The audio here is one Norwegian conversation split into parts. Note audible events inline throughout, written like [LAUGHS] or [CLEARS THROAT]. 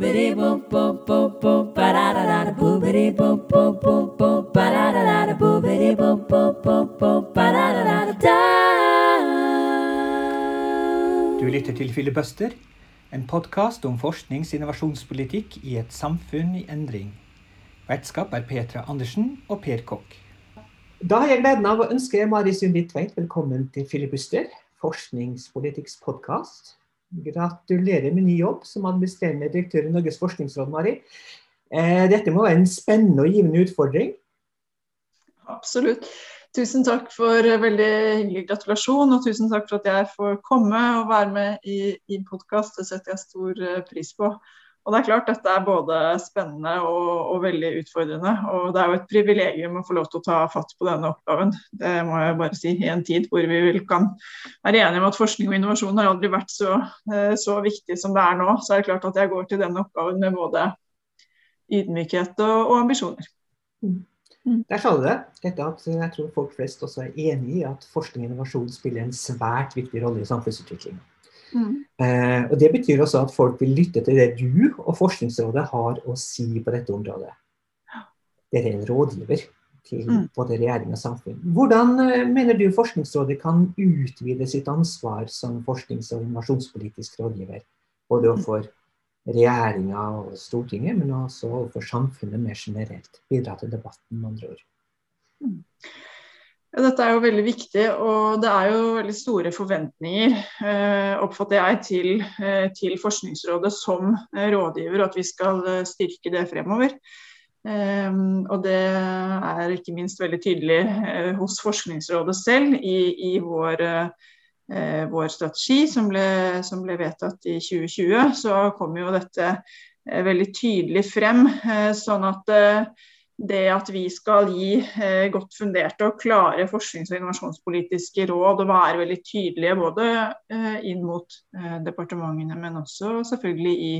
Du lytter til Filibuster, en podkast om forsknings- og innovasjonspolitikk i et samfunn i endring. Vertskap er Petra Andersen og Per Kokk. Da har jeg gleden av å ønske Mari Sundli Tveit velkommen til Filibuster, forskningspolitikks podkast. Gratulerer med ny jobb som administrerende direktør i Norges forskningsråd, Mari. Eh, dette må være en spennende og givende utfordring? Absolutt. Tusen takk for veldig hyggelig gratulasjon, og tusen takk for at jeg får komme og være med i, i podkast. Det setter jeg stor eh, pris på. Og det er klart Dette er både spennende og, og, veldig utfordrende. og Det er jo et privilegium å få lov til å ta fatt på denne oppgaven. Det må jeg bare si. I en tid hvor vi vil kan være enige om at forskning og innovasjon har aldri vært så, eh, så viktig som det er nå, så er det klart at jeg går til denne oppgaven med både ydmykhet og, og ambisjoner. Mm. Mm. Der sa du det. Dette at jeg tror folk flest også er enig i at forskning og innovasjon spiller en svært viktig rolle i samfunnsutviklingen. Mm. Eh, og Det betyr også at folk vil lytte til det du og Forskningsrådet har å si på dette området. Dere er en rådgiver til mm. både regjering og samfunn. Hvordan eh, mener du Forskningsrådet kan utvide sitt ansvar som forsknings- og innovasjonspolitisk rådgiver? Både overfor for regjeringa og Stortinget, men også overfor samfunnet mer generelt. Bidra til debatten, med andre ord. Mm. Ja, dette er jo veldig viktig, og det er jo veldig store forventninger eh, oppfatter jeg, til, eh, til, Forskningsrådet som eh, rådgiver, og at vi skal eh, styrke det fremover. Eh, og det er ikke minst veldig tydelig eh, hos Forskningsrådet selv i, i vår vår strategi som ble, som ble, vedtatt i 2020, så kom jo dette veldig tydelig frem. Sånn at det at vi skal gi eh, godt funderte og klare forsknings- og innovasjonspolitiske råd og være veldig tydelige både eh, inn mot departementene, men også selvfølgelig i,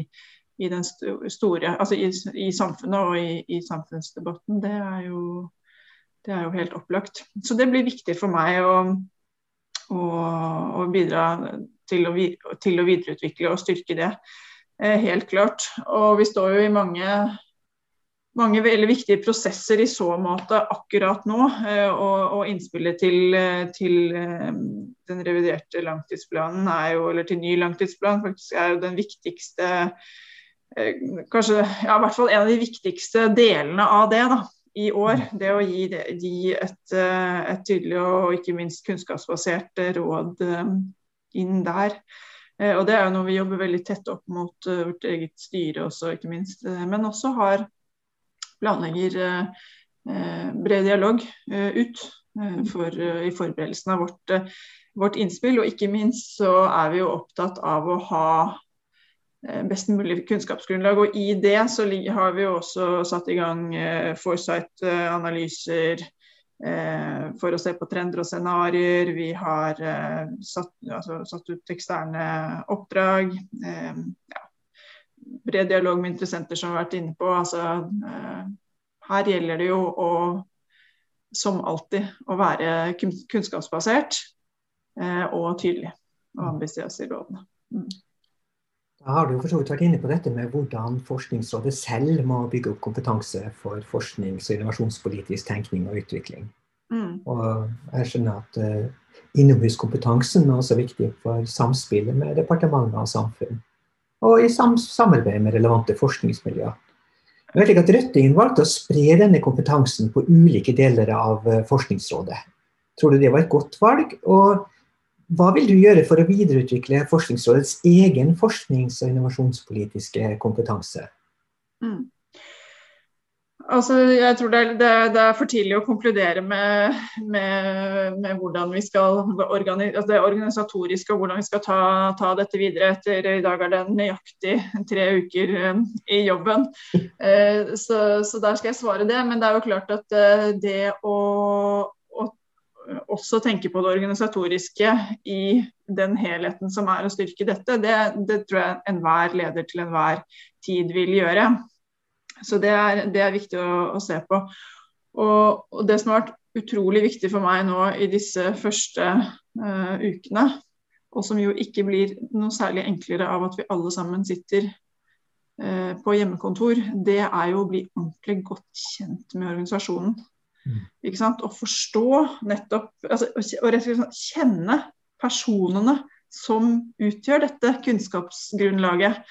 i den store, altså i, i samfunnet og i, samfunnsdebatten, det er, jo, det er jo helt opplagt. Så det blir viktig for meg å å, å bidra til å, til å, videreutvikle og styrke det. Eh, helt klart. Og vi står jo i mange, mange veldig viktige prosesser i så måte akkurat nå. Eh, og, og innspillet til, til, eh, den reviderte langtidsplanen er jo, eller til ny langtidsplan faktisk er jo den viktigste Kanskje ja, i hvert fall en av de viktigste delene av det. da i år. Mm. Det å gi, gi et, eh, et, tydelig og ikke minst kunnskapsbasert eh, råd eh, inn der. Og Det er jo noe vi jobber veldig tett opp mot vårt eget styre også, ikke minst. Men også har planlegger bred dialog ut for, i forberedelsen av vårt, vårt innspill. Og ikke minst så er vi jo opptatt av å ha Eh, best mulig kunnskapsgrunnlag. Og I det så har vi jo også satt i gang eh, foresight-analyser eh, for å se på trender og scenarioer. Vi har satt, altså, satt, ut eksterne oppdrag. Ja. Bred dialog med interessenter som har vært inne på. Altså, her gjelder det jo å, som alltid, å være kunnskapsbasert og tydelig og ambisiøs i rådene. Mm. Da har du for så vidt vært inne på dette med hvordan Forskningsrådet selv må bygge opp kompetanse for forsknings- og innovasjonspolitisk tenkning og utvikling. Mm. Og jeg skjønner at uh, innomhuskompetansen er også viktig for samspillet med departementer og samfunn. Og i sam samarbeid med relevante forskningsmiljøer. Jeg vet ikke at Røttingen valgte å spre denne kompetansen på ulike deler av uh, Forskningsrådet. Tror du det var et godt valg? Og hva vil du gjøre for å videreutvikle Forskningsrådets egen forsknings- og innovasjonspolitiske kompetanse? Mm. Altså, jeg tror det er, det er, for tidlig å konkludere med, med, med hvordan vi skal organi altså det organisatoriske og hvordan vi skal ta, ta, dette videre. etter I dag er det nøyaktig tre uker um, i jobben. Uh, [LAUGHS] så, så, der skal jeg svare det. Men det er jo klart at uh, det å også tenke på det organisatoriske i den helheten som er å styrke dette, det, det tror jeg enhver leder til enhver tid vil gjøre. Så det er, det er viktig å, å, se på. Og, og, det som har vært utrolig viktig for meg nå i disse første uh, ukene, og som jo ikke blir noe særlig enklere av at vi alle sammen sitter eh, på hjemmekontor, det er jo å bli ordentlig godt kjent med organisasjonen. Mm. Ikke sant? Å forstå nettopp altså, Å rett og slett kjenne personene som utgjør dette kunnskapsgrunnlaget.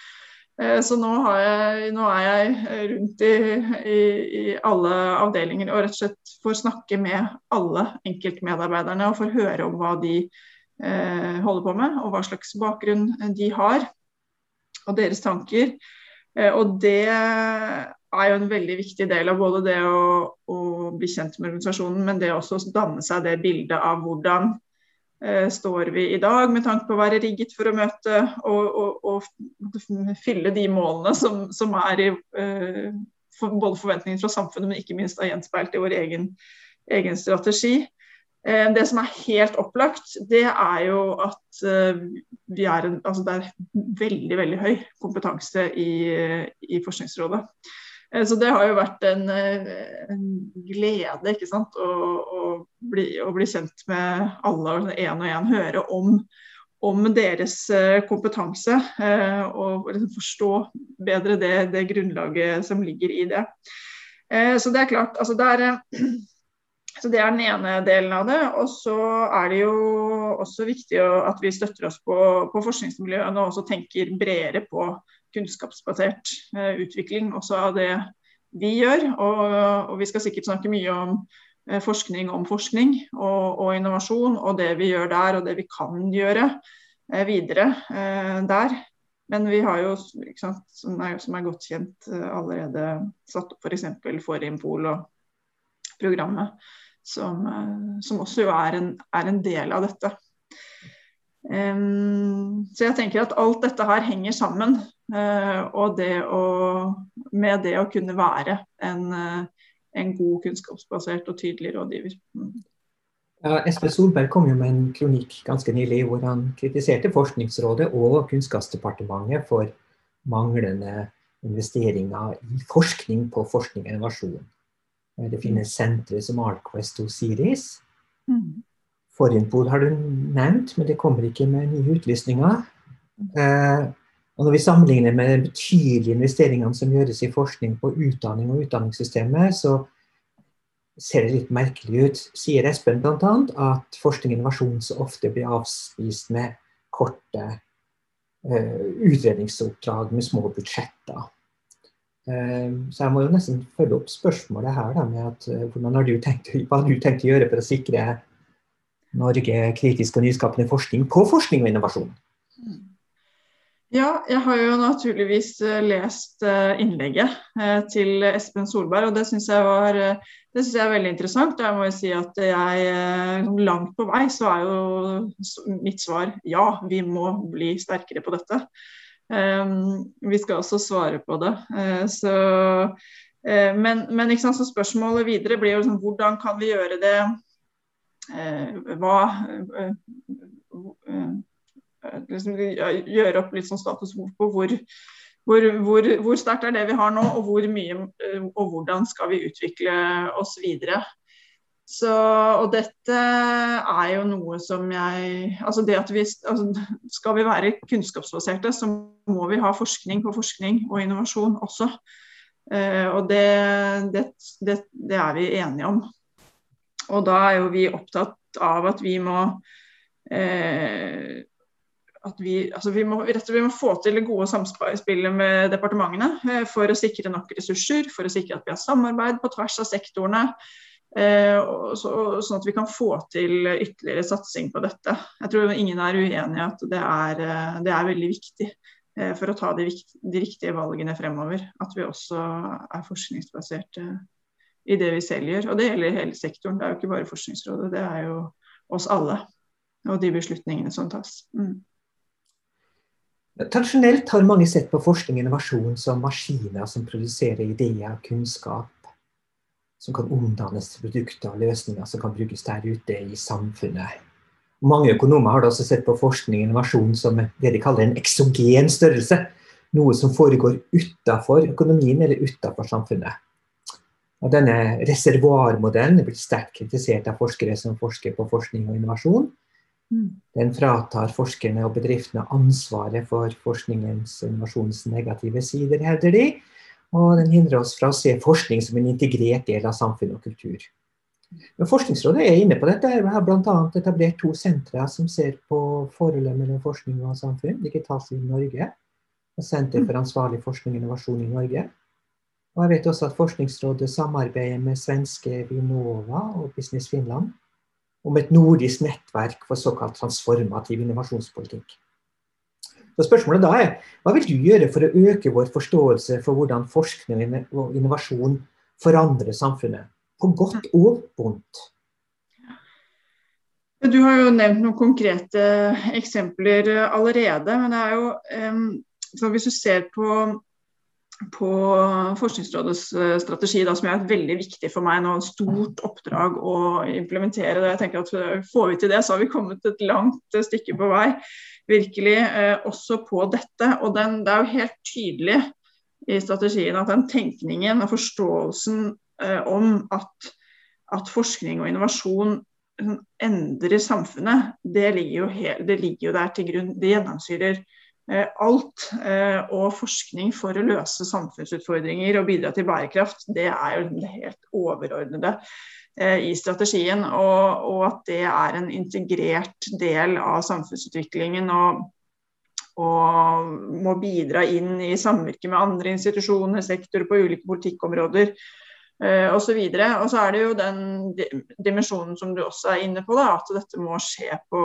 Eh, så nå, jeg, nå, er jeg rundt i, i, i, alle avdelinger og rett og slett får snakke med alle enkeltmedarbeiderne og får høre om hva de eh, holder på med, og hva slags bakgrunn de har, og deres tanker. Eh, og det er jo en veldig viktig del av både det å, å bli kjent med organisasjonen, men det også å danne seg det bildet av hvordan Eh, står vi i dag med tanke på å være rigget for å møte og, og, og fylle de målene som, som er i uh, for, både forventningene fra samfunnet, men ikke minst er gjenspeilt i vår egen, egen strategi. Uh, det som er helt opplagt, det er jo at vi er en, altså det er veldig veldig høy kompetanse i, i Forskningsrådet. Eh, så det har jo vært en, eh, en glede ikke sant? Å, å, bli, å, bli, kjent med alle og én og én. Høre om, om, deres eh, kompetanse og liksom forstå bedre det, det, grunnlaget som ligger i det. Så det er klart, altså det er, [CLEARS THROAT] så det er den ene delen av det. Og så er det jo også viktig at vi støtter oss på, på forskningsmiljøene og også tenker bredere på kunnskapsbasert eh, utvikling også av det vi gjør. Og, og, vi skal sikkert snakke mye om eh, forskning om forskning og, og, innovasjon, og det vi gjør der og det vi kan gjøre eh, videre der. Men vi har jo, sant, som, er, som, er, godt kjent, allerede satt opp f.eks. For Forimpol og programmet, som, som også er en, er en del av dette. Um, så jeg tenker at alt dette her henger sammen. Uh, og det å, med det å kunne være en, uh, en god, kunnskapsbasert og tydelig rådgiver. Mm. Ja, Espen Solberg kom jo med en kronikk ganske nylig hvor han kritiserte Forskningsrådet og Kunnskapsdepartementet for manglende investeringer i forskning på forskning og innovasjon. Det finnes sentre som Artquest og Siris. Mm. Har du nevnt, men det kommer ikke med nye utlysninger. Eh, og når vi sammenligner med de betydelige investeringene som gjøres i forskning på utdanning og utdanningssystemet, så ser det litt merkelig ut. Sier Espen bl.a. at forskning og innovasjon så ofte blir avspist med korte uh, utredningsoppdrag med små budsjetter. Uh, så jeg må jo nesten følge opp spørsmålet her da, med at uh, hvordan har du tenkt, hva har du tenkt å gjøre for å sikre Norge kritisk og nyskapende forskning på forskning og innovasjon. Ja, jeg har jo naturligvis eh, lest eh, innlegget eh, til Espen Solberg, og det syns jeg, synes jeg er veldig interessant. Og jeg må jo si at jeg langt på vei så er jo mitt svar ja, vi må bli sterkere på dette. Um, vi skal også svare på det. Så, men, men, sant, så spørsmålet videre blir jo liksom, hvordan kan vi gjøre det hva liksom, Gjøre opp litt sånn status på hvor, hvor, hvor, hvor, sterkt er det vi har nå, og hvor mye og hvordan skal vi utvikle oss videre. Så, og dette er jo noe som jeg altså det at vi, altså Skal vi være kunnskapsbaserte, så må vi ha forskning på forskning og innovasjon også. Uh, og det, det, det, det, er vi enige om. Og da er jo vi opptatt av at vi må eh, at vi, altså vi, må, vi må få til det gode samspillet med departementene eh, for å sikre nok ressurser, for å sikre at vi har samarbeid på tvers av sektorene. Eh, så, sånn at vi kan få til ytterligere satsing på dette. Jeg tror ingen er uenig i at det er, eh, det er veldig viktig for å ta de, de, riktige valgene fremover. At vi også er forskningsbaserte i det vi selv gjør. Og det gjelder hele sektoren. Det er jo ikke bare Forskningsrådet, det er jo oss alle. Og de beslutningene som tas. Mm. Tradisjonelt har mange sett på forskning og innovasjon som maskiner som produserer ideer og kunnskap som kan omdannes til produkter og løsninger som kan brukes der ute i samfunnet. Mange økonomer har også sett på forskning og innovasjon som det de kaller en eksogen størrelse. Noe som foregår utenfor økonomien eller utenfor samfunnet. Og denne reservoarmodellen er blitt sterkt kritisert av forskere som forsker på forskning og innovasjon. Mm. Den fratar forskerne og bedriftene ansvaret for forskningens innovasjonens negative sider, hevder de. Og den hindrer oss fra å se forskning som en integrert del av samfunn og kultur. Men Forskningsrådet er inne på dette. Vi har bl.a. etablert to sentre som ser på forholdet mellom forskning og samfunn. Digitalt i Norge og Senter for ansvarlig forskning og innovasjon i Norge. Og jeg vet også at Forskningsrådet samarbeider med svenske Vinova og Business Finland om et nordisk nettverk for såkalt transformativ innovasjonspolitikk. Så spørsmålet da er, Hva vil du gjøre for å øke vår forståelse for hvordan forskning og innovasjon forandrer samfunnet, på godt og vondt? Du har jo nevnt noen konkrete eksempler allerede. men det er jo, Hvis du ser på på Forskningsrådets eh, strategi, da, som er veldig viktig for meg nå, et stort oppdrag å implementere. det. Jeg tenker at eh, Får vi til det, så har vi kommet et langt eh, stykke på vei. Virkelig eh, også på dette. Og den, det er jo helt tydelig i strategien at den tenkningen og forståelsen eh, om at, at, forskning og innovasjon endrer samfunnet, det ligger jo, helt, det ligger jo der til grunn. Det gjennomsyrer alt. Eh, og forskning for å løse samfunnsutfordringer og bidra til bærekraft, det er jo det helt overordnede eh, i strategien. Og, og, at det er en integrert del av samfunnsutviklingen. og og må bidra inn i samvirke med andre institusjoner, sektorer på ulike politikkområder osv. Og, og så er det jo den dimensjonen som du også er inne på, da, at dette må skje på,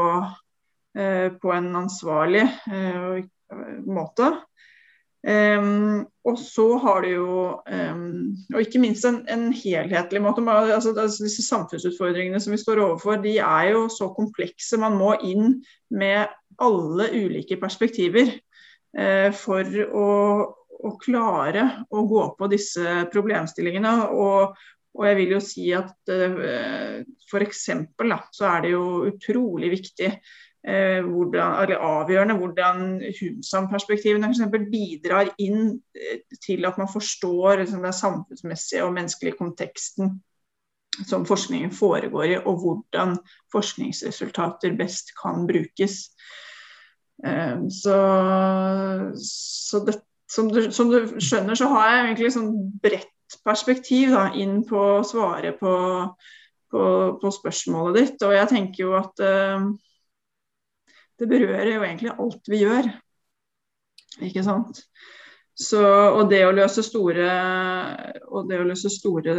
på en ansvarlig uh, måte. Um, og så har det jo, um, og ikke minst en, en helhetlig måte. Altså, altså, disse samfunnsutfordringene som vi står overfor, de er jo så komplekse. Man må inn med alle ulike perspektiver uh, for å, å, klare å gå på disse problemstillingene. Og, og jeg vil jo si at uh, f.eks. så er det jo utrolig viktig Eh, hvordan, eller avgjørende hvordan Humsam-perspektivene bidrar inn eh, til at man forstår liksom, den samfunnsmessige og menneskelige konteksten som forskningen foregår i, og hvordan forskningsresultater best kan brukes. Eh, så, så det, som, du, som, du, skjønner, så har jeg egentlig sånn bredt perspektiv da, inn på å svare på, på, på, spørsmålet ditt. Og jeg tenker jo at det berører jo egentlig alt vi gjør. Ikke sant. Så, og det å løse store og det å løse store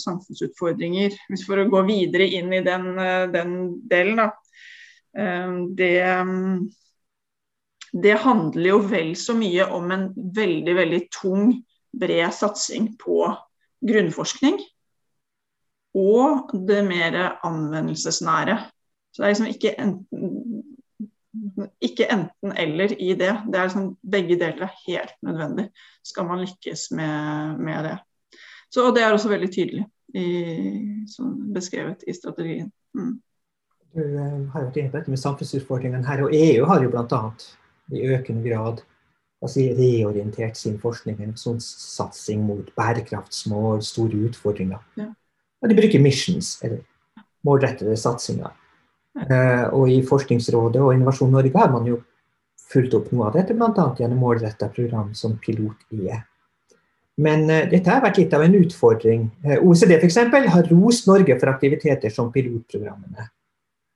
samfunnsutfordringer, hvis for å gå videre inn i den, den delen, da, eh, det, det handler jo vel så mye om en veldig, veldig tung, bred satsing på grunnforskning. Og det mer anvendelsesnære. Så det er liksom ikke enten ikke enten-eller i det. det er liksom, begge deler er helt nødvendig skal man lykkes med, med det. Så, og det er også veldig tydelig i, beskrevet i strategien. Mm. Du uh, har vært inne på dette med samfunnsutfordringene her, og EU har jo bl.a. i økende grad altså, reorientert sin forskning en sånn satsing mot bærekraftsmål, store utfordringer. Ja. Og de bruker missions, eller målrettede satsinger. Eh, og i Forskningsrådet og Innovasjon Norge har man jo fulgt opp noe av dette, bl.a. gjennom målretta program som Pilot-IE. Men uh, dette har vært litt av en utfordring. Eh, OECD f.eks. har rost Norge for aktiviteter som pilotprogrammene.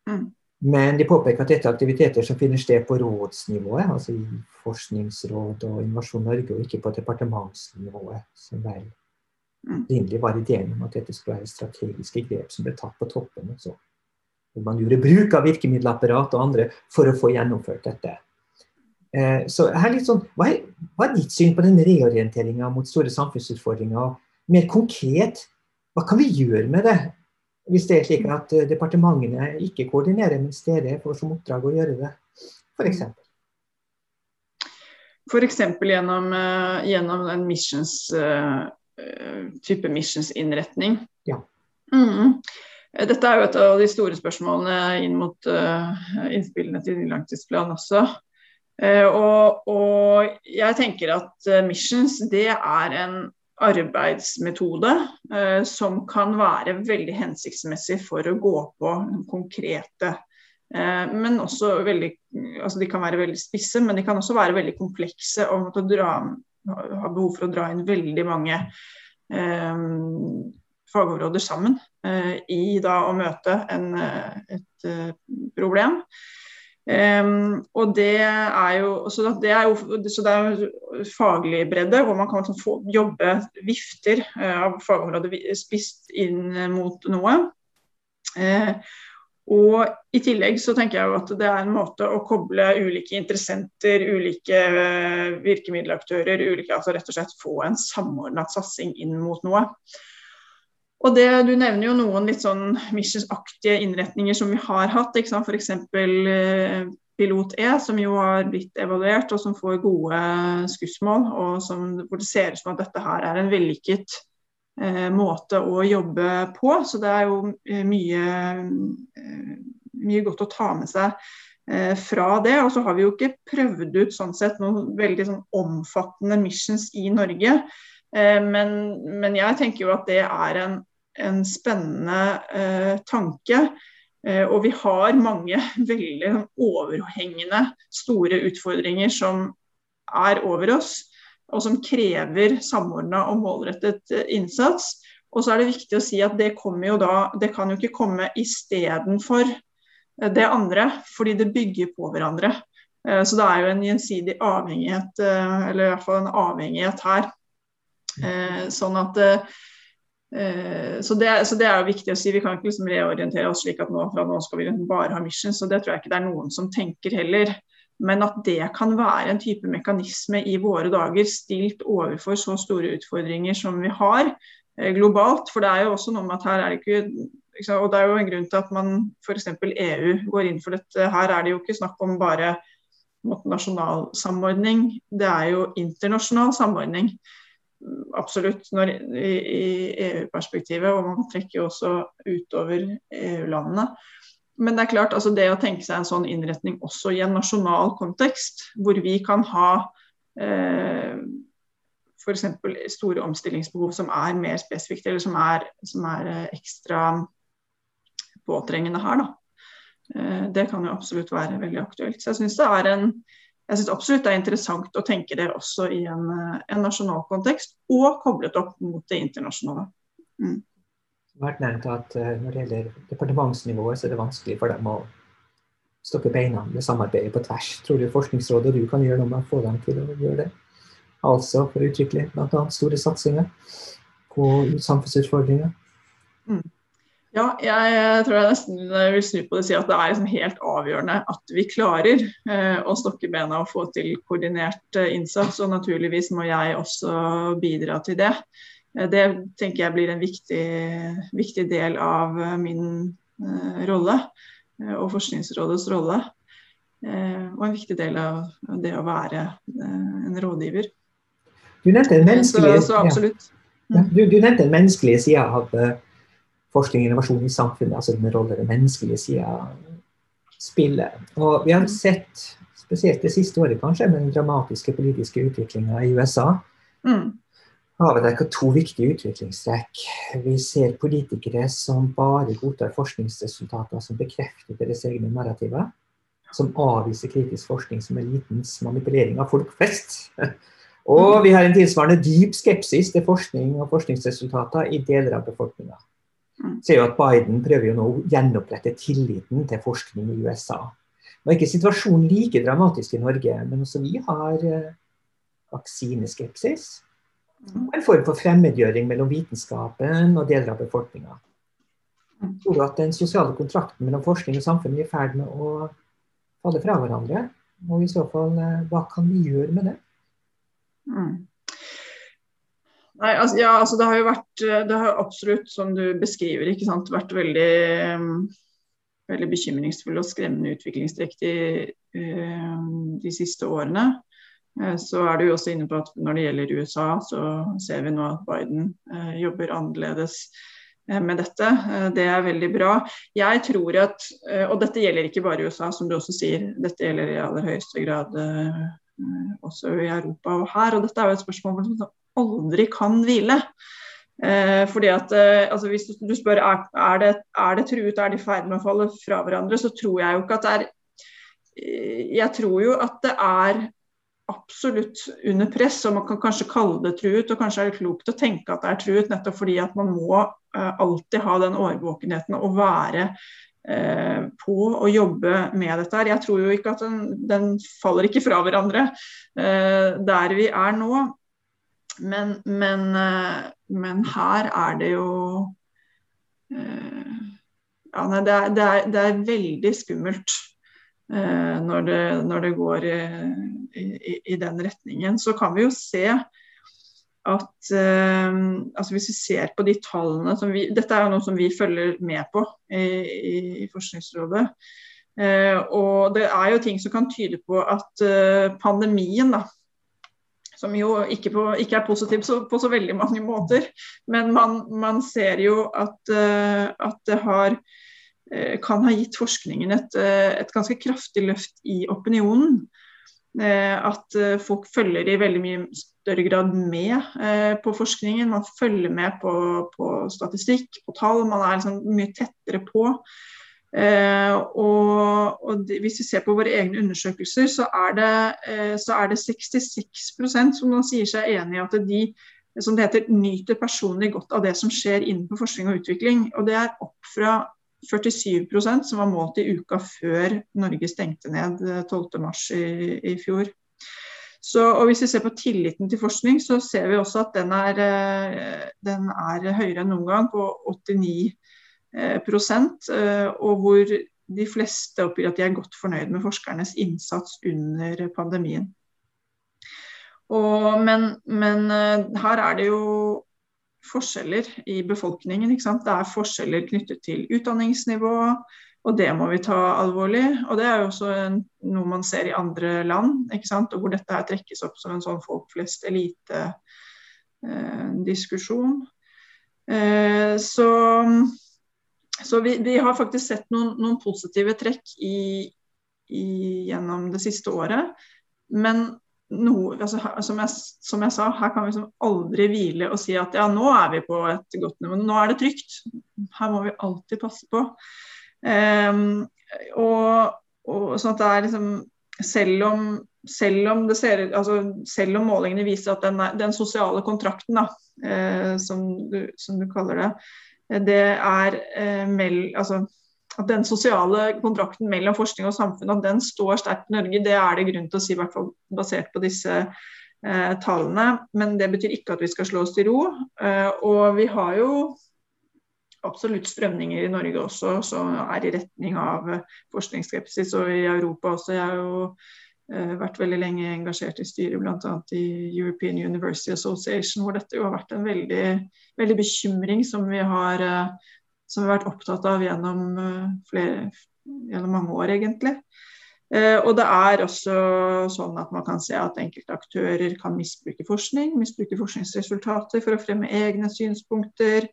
Mm. Men de påpeker at dette er aktiviteter som finner sted på rådsnivået, altså i Forskningsråd og Innovasjon Norge, og ikke på departementsnivået, som vel mm. opprinnelig var ideen om at dette skulle være strategiske grep som ble tatt på toppen. og så hvor man gjorde bruk av virkemiddelapparat og andre for å få gjennomført dette. Eh, så her litt sånn, hva er, hva er ditt syn på den reorienteringa mot store samfunnsutfordringer? Mer konkret, hva kan vi gjøre med det? Hvis det er slik at eh, departementene ikke koordinerer, mens dere får som oppdrag å gjøre det, f.eks. F.eks. Gjennom, uh, gjennom en missions, uh, type missionsinnretning. Ja. Mm. Eh, dette er jo et av de store spørsmålene inn mot uh, innspillene til langtidsplanen også. Uh, og, og, jeg tenker at missions det er en arbeidsmetode som kan være veldig hensiktsmessig for å gå på konkrete Men også veldig altså De kan være veldig spisse, men de kan også være veldig komplekse og ha behov for å dra inn veldig mange fagområder sammen i da å møte en, et problem. Um, og det er jo så det er jo så det er faglig bredde, hvor man kan liksom få jobbe vifter uh, av fagområdet spist inn mot noe. Uh, og I tillegg så tenker jeg jo at det er en måte å koble ulike interessenter, ulike uh, virkemiddelaktører, ulike, altså rett og slett få en samordnet satsing inn mot noe. Og det, Du nevner jo noen litt sånn missionsaktige innretninger som vi har hatt. F.eks. Eh, Pilot E, som jo har blitt evaluert og som får gode skussmål. og som, Hvor det ser ut som at dette her er en vellykket eh, måte å jobbe på. Så det er jo eh, mye, eh, mye godt å ta med seg eh, fra det. Og så har vi jo ikke prøvd ut sånn sett noen veldig sånn omfattende missions i Norge. Men, men, jeg tenker jo at det er en, en spennende eh, tanke. Eh, og vi har mange [LAUGHS] veldig overhengende store utfordringer som er over oss, og som krever samordna og målrettet innsats. Og så er det viktig å si at det kommer jo da Det kan jo ikke komme istedenfor det andre, fordi det bygger på hverandre. Så det er jo en gjensidig avhengighet, eller i hvert fall en avhengighet her. Eh, sånn at eh, så det, så det, er jo viktig å si. Vi kan ikke liksom reorientere oss slik at nå, fra nå skal vi liksom bare ha mission. Så det tror jeg ikke det er noen som tenker heller. Men at det kan være en type mekanisme i våre dager stilt overfor så store utfordringer som vi har eh, globalt. For det er jo også noe med at her er det ikke og Det er jo en grunn til at man f.eks. EU går inn for dette. Her er det jo ikke snakk om bare nasjonal samordning, det er jo internasjonal samordning absolutt når, i, i EU-perspektivet, og man trekker jo også utover EU-landene. Men det er klart, altså det å tenke seg en sånn innretning også i en nasjonal kontekst, hvor vi kan ha eh, f.eks. store omstillingsbehov som er mer spesifikt, eller som er, som er eh, ekstra påtrengende her. Da. Eh, det kan jo absolutt være veldig aktuelt. Så jeg syns det er en jeg syns absolutt det er interessant å tenke det også i en, eh, en nasjonal kontekst, og koblet opp mot det internasjonale. Mm. Det har vært nevnt at uh, Når det gjelder departementsnivået, så er det vanskelig for dem å stoppe beina med samarbeidet på tvers. Tror du Forskningsrådet og du kan gjøre noe med å få dem til å gjøre det? Altså for å utvikle bl.a. store satsinger på samfunnsutfordringer? Mm. Ja, jeg tror jeg nesten vil snu på det og si at det er liksom helt avgjørende at vi klarer eh, å stokke bena og få til koordinert eh, innsats. Og naturligvis må jeg også bidra til det. Eh, det tenker jeg blir en viktig, viktig del av eh, min eh, rolle eh, og Forskningsrådets rolle. og en viktig del av det å være en rådgiver. Du nevnte den menneskelige, så, så. Ja. Du, du nevnte den menneskelige sida av forskning og innovasjon i samfunnet, altså den rolle den menneskelige sida spiller. Og vi har sett, spesielt det siste året kanskje, med den dramatiske politiske utviklinga i USA, mm. har vi der to viktige utviklingstrekk. Vi ser politikere som bare godtar forskningsresultater som bekrefter deres egne narrativer. Som avviser kritisk forskning som elitens manipulering av folk flest. [LAUGHS] Og vi har en tilsvarende dyp skepsis til forskning og forskningsresultater i deler av befolkninga. Mm. ser jo at Biden prøver jo nå å gjenopprette tilliten til forskning i USA. Nå er ikke situasjonen like dramatisk i Norge, men også vi har eh, vaksineskepsis. Mm. Og en form for fremmedgjøring mellom vitenskapen og deler av befolkninga. Mm. Tror du at den sosiale kontrakten mellom forskning og samfunn er i ferd med å falle fra hverandre? Og i så fall, eh, hva kan vi gjøre med det? Mm. Nei, altså, ja, altså det har jo vært eh, Det har absolutt, som du beskriver, ikke sant, vært veldig, um, veldig bekymringsfulle og skremmende utviklingstrekk de, um, de siste årene. Så er du jo også inne på at når det gjelder USA, så ser vi nå at Biden jobber annerledes med dette. Det er veldig bra. Jeg tror at, og dette gjelder ikke bare USA, som du også sier, dette gjelder i aller høyeste grad også i Europa og her. Og dette er jo et spørsmål aldri kan hvile. Eh, fordi at eh, altså Hvis du spør er, er, det, er det truet, er de i ferd med å falle fra hverandre, så tror jeg jo ikke at det er eh, Jeg tror jo at det er absolutt under press, og man kan kanskje kalle det truet. Og kanskje er det klokt å tenke at det er truet, nettopp fordi at man må eh, alltid ha den årvåkenheten og være uh, på og jobbe med dette. her. Jeg tror jo ikke at den, den faller ikke fra hverandre uh, der vi er nå. Men, men, men, her er det jo ja, nei, det, er, det, er, det er veldig skummelt. Eh, når det, når det går i, i, i, den retningen. Så kan vi jo se at eh, altså Hvis vi ser på de tallene som vi Dette er jo noe som vi følger med på i, i Forskningsrådet. Eh, og det er jo ting som kan tyde på at pandemien, da, som jo ikke, på, ikke er positiv så, på så veldig mange måter, men man, man ser jo at, at det har Eh, kan ha gitt forskningen et, eh, et, ganske kraftig løft i opinionen. Eh, at folk følger i veldig mye større grad med på forskningen. Man følger med på, på statistikk, på tall. Man er liksom mye tettere på. Og, og hvis vi ser på våre egne undersøkelser, så er det, så er det 66% som nå sier seg enig i at de som det heter, nyter personlig godt av det som skjer innenfor forskning og utvikling. Og det er opp fra 47% som var målt i uka før Norge stengte ned 12.3 eh, i, i fjor. Så, og Hvis vi ser på tilliten til forskning, så ser vi også at den er, eh, den er høyere enn noen gang, på 89 eh, og hvor de fleste oppgir at de er godt fornøyd med forskernes innsats under pandemien. Og, men, men her er det jo forskjeller i befolkningen. Det er forskjeller knyttet til utdanningsnivå, og det må vi ta alvorlig. Og det er jo også en, noe man ser i andre land, og hvor dette her trekkes opp som en sånn folk flest-elite-diskusjon. Eh, eh, så, så vi, vi, har faktisk sett noen, noen positive trekk i, i, gjennom det siste året. Men noe, altså, som, jeg, som, jeg, sa, her kan vi liksom aldri hvile og si at ja, nå er vi på et godt nivå. Nå er det trygt. Her må vi alltid passe på. Um, og, og, sånn at det er liksom selv om, selv om, ser, altså, selv om målingene viser at den, den sosiale kontrakten, da, uh, som, du, som, du, kaller det, det er eh, mell, altså, at den sosiale kontrakten mellom forskning og samfunn at den står sterkt i Norge, det er det grunn til å si, i hvert fall basert på disse eh, tallene. Men det betyr ikke at vi skal slå oss til ro. Eh, og vi har jo absolutt strømninger i Norge også som er i retning av forskningsskepsis, og i Europa også. Jeg er jo vært veldig lenge engasjert i styret bl.a. i European University Association, hvor dette jo har vært en veldig, veldig bekymring som vi har eh, som vi har vært opptatt av gjennom, eh, flere, gjennom mange år, egentlig. Eh, og det er også sånn at man kan se at enkelte aktører kan misbruke forskning, misbruke forskningsresultater for å fremme egne synspunkter.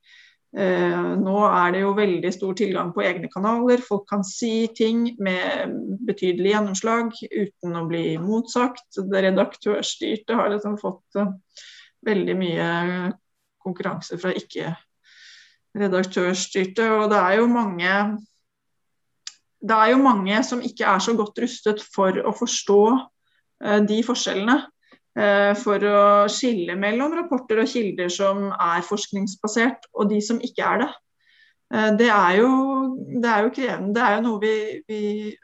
Eh, nå er det jo veldig stor tilgang på egne kanaler. Folk kan si ting med betydelig gjennomslag uten å bli motsagt. Det redaktørstyrte har liksom fått veldig mye konkurranse fra ikke redaktørstyrte. Og det er jo mange det er jo mange som ikke er så godt rustet for å forstå uh, de forskjellene. Uh, for å skille mellom rapporter og kilder som er forskningsbasert, og de som ikke er det. Uh, det, er jo, det er jo krevende. Det er jo noe vi, vi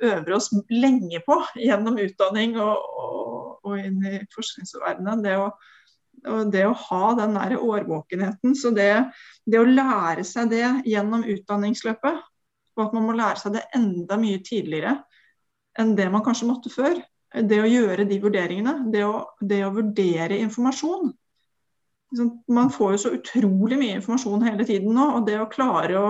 øver oss lenge på gjennom utdanning og, og, og inn i forskningsverdenen. Det å det å ha den der årvåkenheten. Så det, det, å lære seg det gjennom utdanningsløpet, og at man må lære seg det enda mye tidligere enn det man kanskje måtte før. Det å gjøre de vurderingene, det å, det å vurdere informasjon. Man får jo så utrolig mye informasjon hele tiden nå, og det å klare å,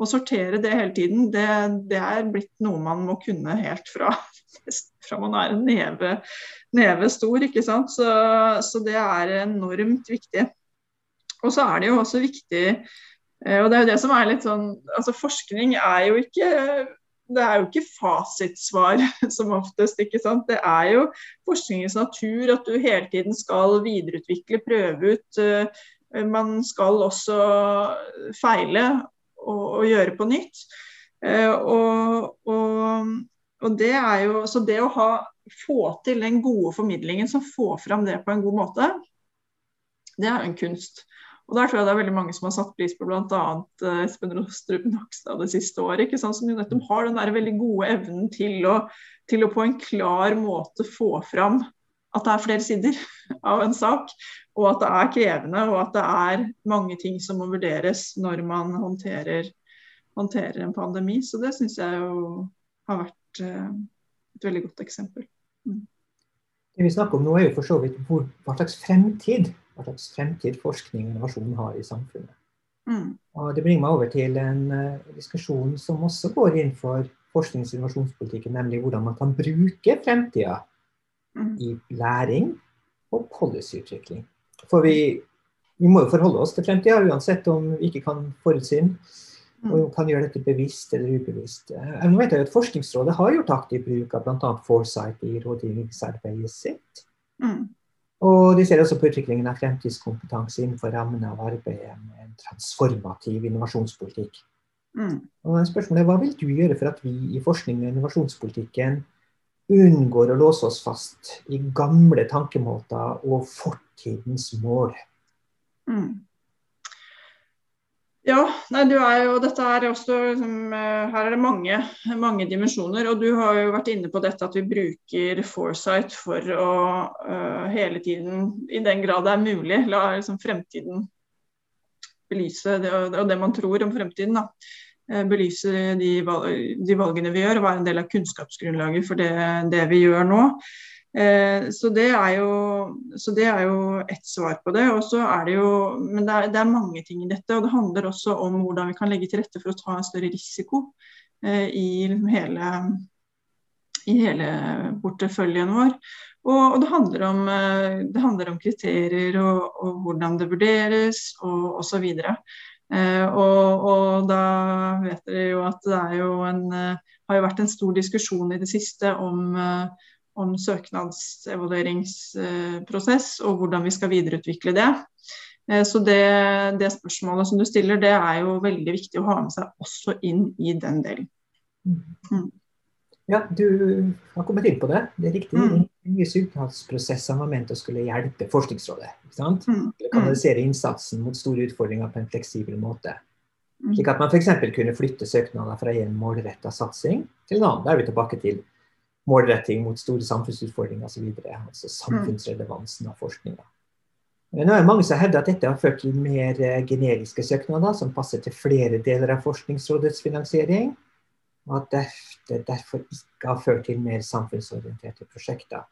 å sortere det hele tiden, det, det, er blitt noe man må kunne helt fra, [LAUGHS] fra man er en neve, neve stor. ikke sant? Så, så, det er enormt viktig. Og så er det jo også viktig eh, og det er jo det som er litt sånn, altså Forskning er jo ikke det er jo ikke fasitsvar [LAUGHS] som oftest. ikke sant? Det er jo forskningens natur at du hele tiden skal videreutvikle, prøve ut uh, Man skal også feile og, og gjøre på nytt. Og, og, og, det er jo, så det å ha, få til den gode formidlingen som får fram det på en god måte, det er jo en kunst. Og Der tror jeg det er veldig mange som har satt pris på bl.a. Eh, Espen Rostrup Nakstad det siste året. ikke sant? Som jo nettopp har den der veldig gode evnen til å, til å på en klar måte få fram at det er flere sider [LAUGHS] av en sak, og at det er krevende, og at det er mange ting som må vurderes når man håndterer, håndterer en pandemi. Så det syns jeg jo har vært uh, et veldig godt eksempel. Mm. Det vi snakker om nå er jo for så vidt hva slags fremtid hva slags fremtid forskning og innovasjon har i samfunnet. Mm. Og Det bringer meg over til en uh, diskusjon som også går inn for forsknings- og innovasjonspolitikken, nemlig hvordan man kan bruke fremtida mm. i læring og policyutvikling. For vi, vi, må jo forholde oss til fremtida, uansett om vi ikke kan forutsi den. Mm. Og kan gjøre dette bevisst eller ubevisst. Eh, jeg vet at Forskningsrådet har gjort aktiv bruk av bl.a. Foresight i rådgivningsarbeidet sitt. Mm. Og de ser også på utviklingen av fremtidskompetanse innenfor rammene av arbeidet med en transformativ innovasjonspolitikk. Mm. Og spørsmålet er, Hva vil du gjøre for at vi i forskning og innovasjonspolitikken unngår å låse oss fast i gamle tankemåter og fortidens mål? Mm. Ja, nei, du er jo, dette er også, liksom, eh, Her er det mange, mange, dimensjoner. og Du har jo vært inne på dette at vi bruker foresight for å uh, hele tiden, i den grad det er mulig, la liksom, fremtiden belyse det, og det man tror om fremtiden. da, uh, Belyse de, de, valgene vi gjør, og være en del av kunnskapsgrunnlaget for det, det vi gjør nå. Eh, så, det jo, så, det er jo, ett svar på det. Og så er det jo, men det er, det er, mange ting i dette. Og det handler også om hvordan vi kan legge til rette for å ta en større risiko eh, i hele, i hele porteføljen vår. Og, og det, handler om, eh, det, handler om, kriterier og, og hvordan det vurderes og osv. Eh, og, og da vet dere jo at det er jo en, har jo vært en stor diskusjon i det siste om eh, om søknadsevalueringsprosess og hvordan vi skal videreutvikle det. Eh, så det, det, spørsmålet som du stiller, det er jo veldig viktig å ha med seg også inn i den delen. Mm. Ja, du har kommet inn på det. Det er riktig. Mm. Nye søknadsprosesser var ment å skulle hjelpe Forskningsrådet. ikke sant? Mm. Kanalisere innsatsen mot store utfordringer på en fleksibel måte. Mm. Slik at man f.eks. kunne flytte søknader fra en målretta satsing til en annen. Da er vi tilbake til målretting mot store samfunnsutfordringer osv. Altså samfunnsrelevansen av forskninga. Nå er det mange som hevder at dette har ført til mer eh, generiske søknader som passer til flere deler av Forskningsrådets finansiering, og at det derfor ikke har ført til mer samfunnsorienterte prosjekter.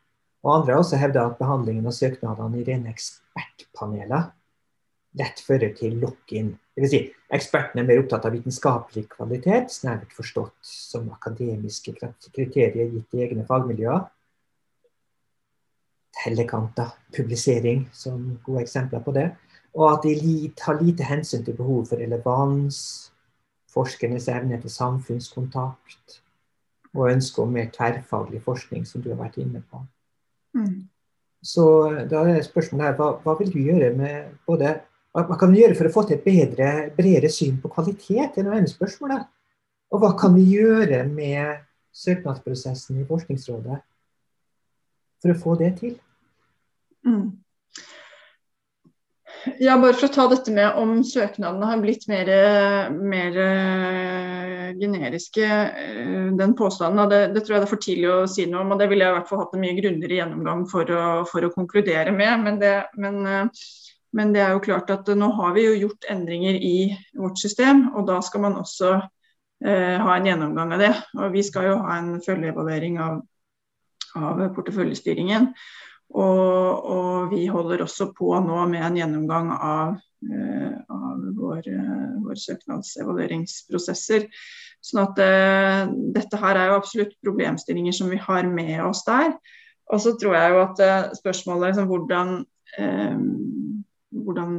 Og Andre har også hevda at behandlingen av søknadene i rene ekspertpaneler lett fører til lock-in. Dvs. Si, ekspertene er mer opptatt av vitenskapelig kvalitet, snevert forstått som akademiske kriterier gitt i egne fagmiljøer. Tellekanter, publisering som gode eksempler på det. Og at de tar lite hensyn til behov for relevans, forskernes evne til samfunnskontakt og ønske om mer tverrfaglig forskning, som du har vært inne på. Mm. Så da er spørsmålet her, hva, hva vil du gjøre med både hva kan vi gjøre for å få til et bedre, bredere syn på kvalitet? Det er ene spørsmålet. Og hva kan vi gjøre med søknadsprosessen i Forskningsrådet for å få det til? Mm. Ja, bare for å ta dette med om søknadene har blitt mer, mer uh, generiske. Uh, den påstanden, det, det, tror jeg det er for tidlig å si noe om. og Det ville jeg i hvert fall hatt en mye grundigere gjennomgang for å, for å konkludere med. Men, det, men uh, men det er jo klart at nå har vi jo gjort endringer i vårt system, og da skal man også eh, ha en gjennomgang av det. Og vi skal jo ha en følgeevaluering av, av porteføljestyringen. Og, og, vi holder også på nå med en gjennomgang av, eh, av vår, eh, vår søknadsevalueringsprosesser. Sånn at eh, dette her er jo absolutt problemstillinger som vi har med oss der. Og så tror jeg jo at eh, spørsmålet liksom, hvordan eh, hvordan,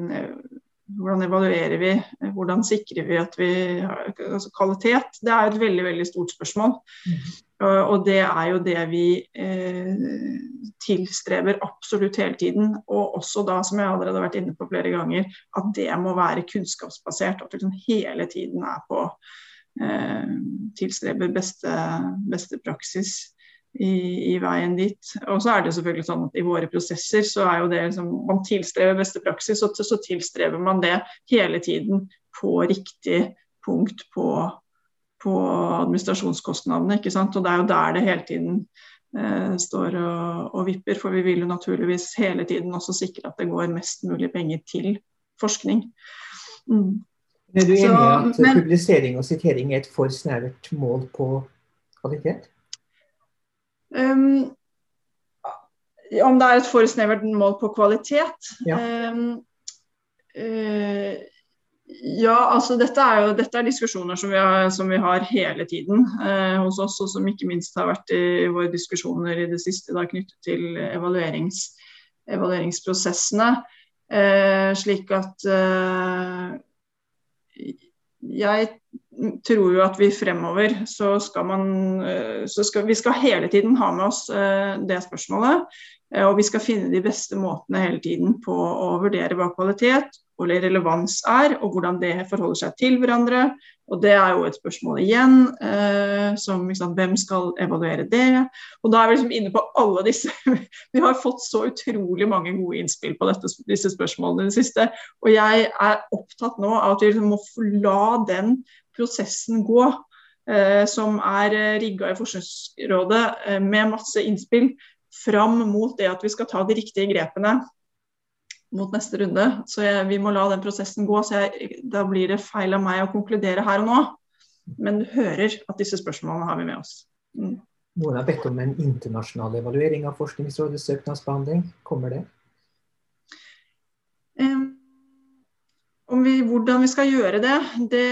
hvordan, evaluerer vi, hvordan sikrer vi at vi har altså kvalitet? Det er et veldig veldig stort spørsmål. Mm. Og det er jo det vi eh, tilstreber absolutt hele tiden. Og også da, som jeg allerede har vært inne på flere ganger, at det må være kunnskapsbasert. At vi liksom hele tiden er på eh, tilstreber beste, beste praksis i, i, veien dit. Og så er det selvfølgelig sånn at i våre prosesser så er jo det liksom Man tilstreber beste praksis, og så tilstreber man det hele tiden på riktig punkt på på administrasjonskostnadene. ikke sant? Og Det er jo der det hele tiden eh, står og, og, vipper. For vi vil jo naturligvis hele tiden også sikre at det går mest mulig penger til forskning. Mm. Er du enig i at men, publisering og sitering er et for snevert mål på kvalitet? Um, om det er et for snevert mål på kvalitet? Ja. Um, uh, ja, altså dette er jo dette er diskusjoner som vi har, som vi har hele tiden uh, hos oss, og som ikke minst har vært i våre diskusjoner i det siste da, knyttet til evaluerings, evalueringsprosessene. Uh, slik at jeg tror jo at vi fremover så skal man eh, så skal, Vi skal hele tiden ha med oss eh, det spørsmålet. Eh, og vi skal finne de beste måtene hele tiden på å vurdere hva kvalitet og relevans er, og hvordan det forholder seg til hverandre. Og Det er jo et spørsmål igjen, som liksom, hvem skal evaluere det? Og Da er vi liksom inne på alle disse [LAUGHS] Vi har fått så utrolig mange gode innspill på dette, disse spørsmålene i det siste. Og jeg er opptatt nå av at vi liksom må la den prosessen gå. Eh, som er rigga i Forskningsrådet eh, med masse innspill fram mot det at vi skal ta de riktige grepene mot neste runde. Så jeg, vi må la den prosessen gå. så jeg, Da blir det feil av meg å konkludere her og nå. Men du hører at disse spørsmålene har vi med oss. Mm. Noen har bedt om en internasjonal evaluering av Forskningsrådets søknadsbehandling. Kommer det? Vi, hvordan vi skal gjøre det, det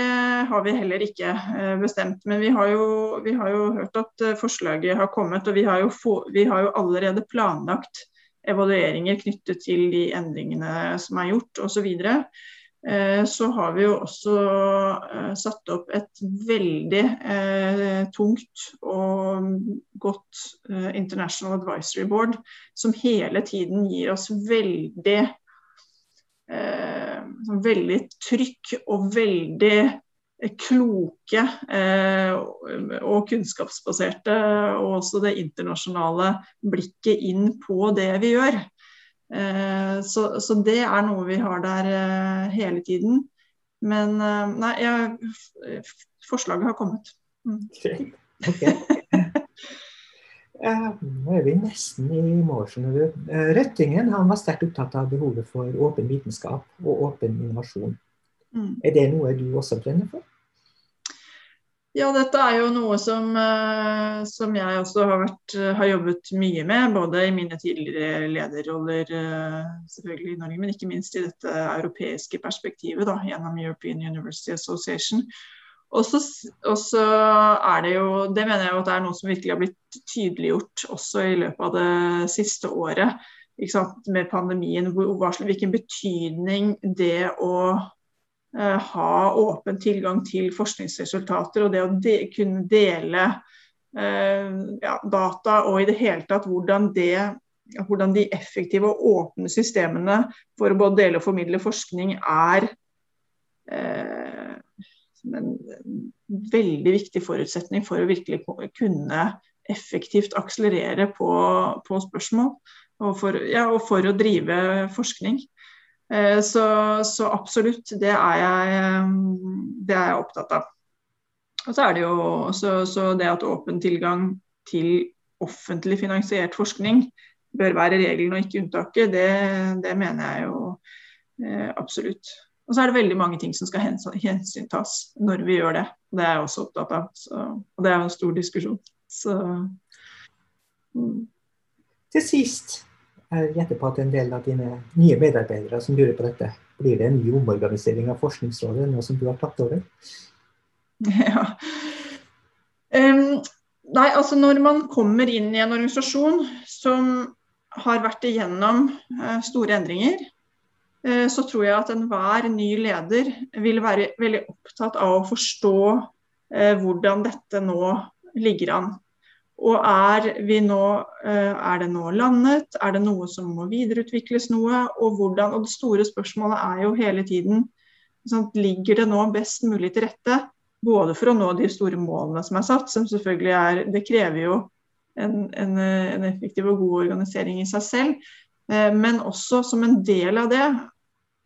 har vi heller ikke uh, bestemt. Men vi har, jo, vi har, jo, hørt at uh, forslaget har kommet, og vi har jo, få, vi har jo allerede planlagt evalueringer knyttet til de endringene som er gjort osv. Så, eh, så har vi jo også eh, satt opp et veldig eh, tungt og godt International Advisory Board, som hele tiden gir oss veldig veldig trykk og veldig kloke eh, og kunnskapsbaserte, og også det internasjonale blikket inn på det vi gjør. Eh, så, så, det er noe vi har der eh, hele tiden. Men nei, jeg, forslaget har kommet. Mm. Okay. okay. Nå er vi nesten i mål. Eh, Røttingen han var sterkt opptatt av behovet for åpen vitenskap og åpen innovasjon. Mm. Er det noe du også brenner for? Ja, dette er jo noe som, eh, som jeg også har, vært, eh, har, jobbet mye med. Både i mine tidligere lederroller eh, selvfølgelig i Norge, men ikke minst i dette europeiske perspektivet da, gjennom European University Association. Og så er det jo Det mener jeg jo at det er noe som virkelig har blitt tydeliggjort også i løpet av det siste året. Med pandemien, hvilken betydning det å Eh, ha åpen tilgang til forskningsresultater og det å de, kunne dele eh, ja, data og i det hele tatt hvordan, det, hvordan de effektive og åpne systemene for å både dele og formidle forskning er eh, en veldig viktig forutsetning for å virkelig kunne effektivt akselerere på, på spørsmål. Og for, ja, og for, å drive forskning. Eh, så, så, absolutt, det er, jeg, eh, det er jeg opptatt av. Og så er det jo så, så det at åpen tilgang til offentlig finansiert forskning bør være regelen og ikke unntaket, det, det mener jeg jo eh, absolutt. Og så er det veldig mange ting som skal hensyntas når vi gjør det. Det er jeg også opptatt av. Så, og det er jo en stor diskusjon. Så, mm. Til sist, jeg gjetter på at en del av dine nye medarbeidere som lurer på dette, blir det en ny omorganisering av Forskningsrådet, noe som du har tatt over? [LAUGHS] Ja. Um, nei, altså når man kommer inn i en organisasjon som har vært igjennom uh, store endringer, så tror jeg at enhver ny leder vil være veldig opptatt av å forstå uh, hvordan dette nå ligger an. Og er, nå, eh, er, det nå landet? Er det noe som må videreutvikles noe? Og hvordan? Og det store spørsmålet er jo hele tiden sånn, Ligger det nå best mulig til rette? Både for å nå de store målene som er satt, som selvfølgelig er Det krever jo en, en, en effektiv og god organisering i seg selv. Eh, men også som en del av det,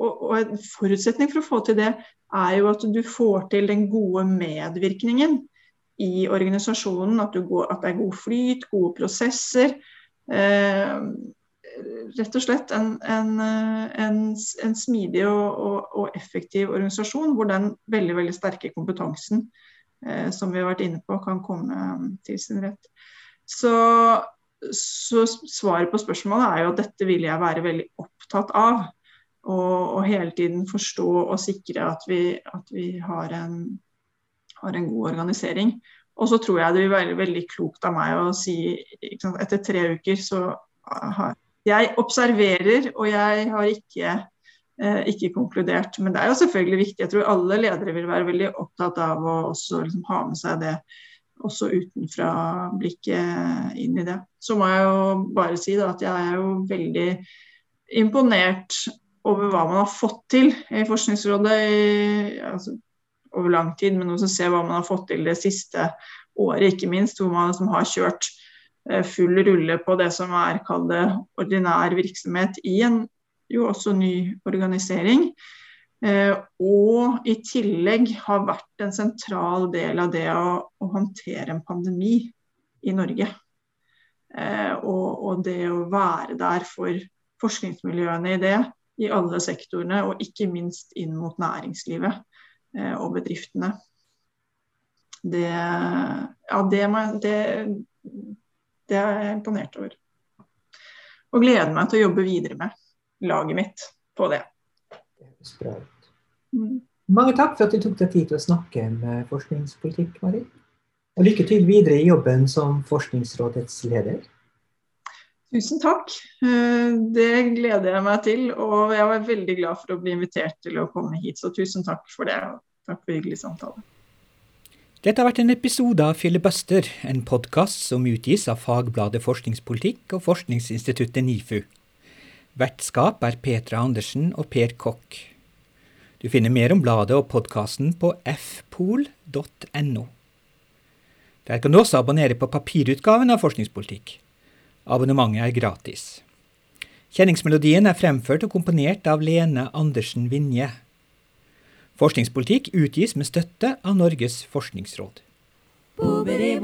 og, en forutsetning for å få til det, er jo at du får til den gode medvirkningen i organisasjonen. At, går, at, det er god flyt, gode prosesser. Eh, rett og slett en, en, en, en smidig og, og, og, effektiv organisasjon hvor den veldig, veldig sterke kompetansen eh, som vi har vært inne på, kan komme til sin rett. Så, så svaret på spørsmålet er jo at dette vil jeg være veldig opptatt av. Og, og hele tiden forstå og sikre at vi, at vi har en har en god organisering. Og så tror jeg det vil være veldig klokt av meg å si sant, etter tre uker så har Jeg observerer, og jeg har ikke, eh, ikke konkludert. Men det er jo selvfølgelig viktig. Jeg tror alle ledere vil være veldig opptatt av å også liksom, ha med seg det også utenfra blikket inn i det. Så må jeg jo bare si da, at jeg er jo veldig imponert over hva man har fått til i Forskningsrådet. I, altså, over lang tid, men også se hva man har fått til det siste året, ikke minst. Hvor man liksom har kjørt eh, full rulle på det som er kalt ordinær virksomhet i en jo også ny organisering. Eh, og i tillegg har vært en sentral del av det å, å håndtere en pandemi i Norge. Eh, og, og, det å være der for forskningsmiljøene i det, i alle sektorene, og ikke minst inn mot næringslivet. Eh, og bedriftene. Det, ja, det, det, det er jeg imponert over. Og gleder meg til å jobbe videre med laget mitt på det. det mm. Mange takk for at du tok deg tid til å snakke med forskningspolitikk, Mari. Og lykke til videre i jobben som Forskningsrådets leder. Tusen takk. Eh, det gleder jeg meg til. Og jeg var veldig glad for å bli invitert til å komme hit, så tusen takk for det. Og Takk for hyggelig samtale. Dette har vært en episode av Filibuster, en podkast som utgis av fagbladet Forskningspolitikk og forskningsinstituttet NIFU. Vertskap er Petra Andersen og Per Kokk. Du finner mer om bladet og podkasten på fpol.no. Der kan du også abonnere på papirutgaven av Forskningspolitikk. Abonnementet er gratis. Kjenningsmelodien er fremført og komponert av Lene Andersen Vinje. Forskningspolitikk utgis med støtte av Norges forskningsråd. Boobity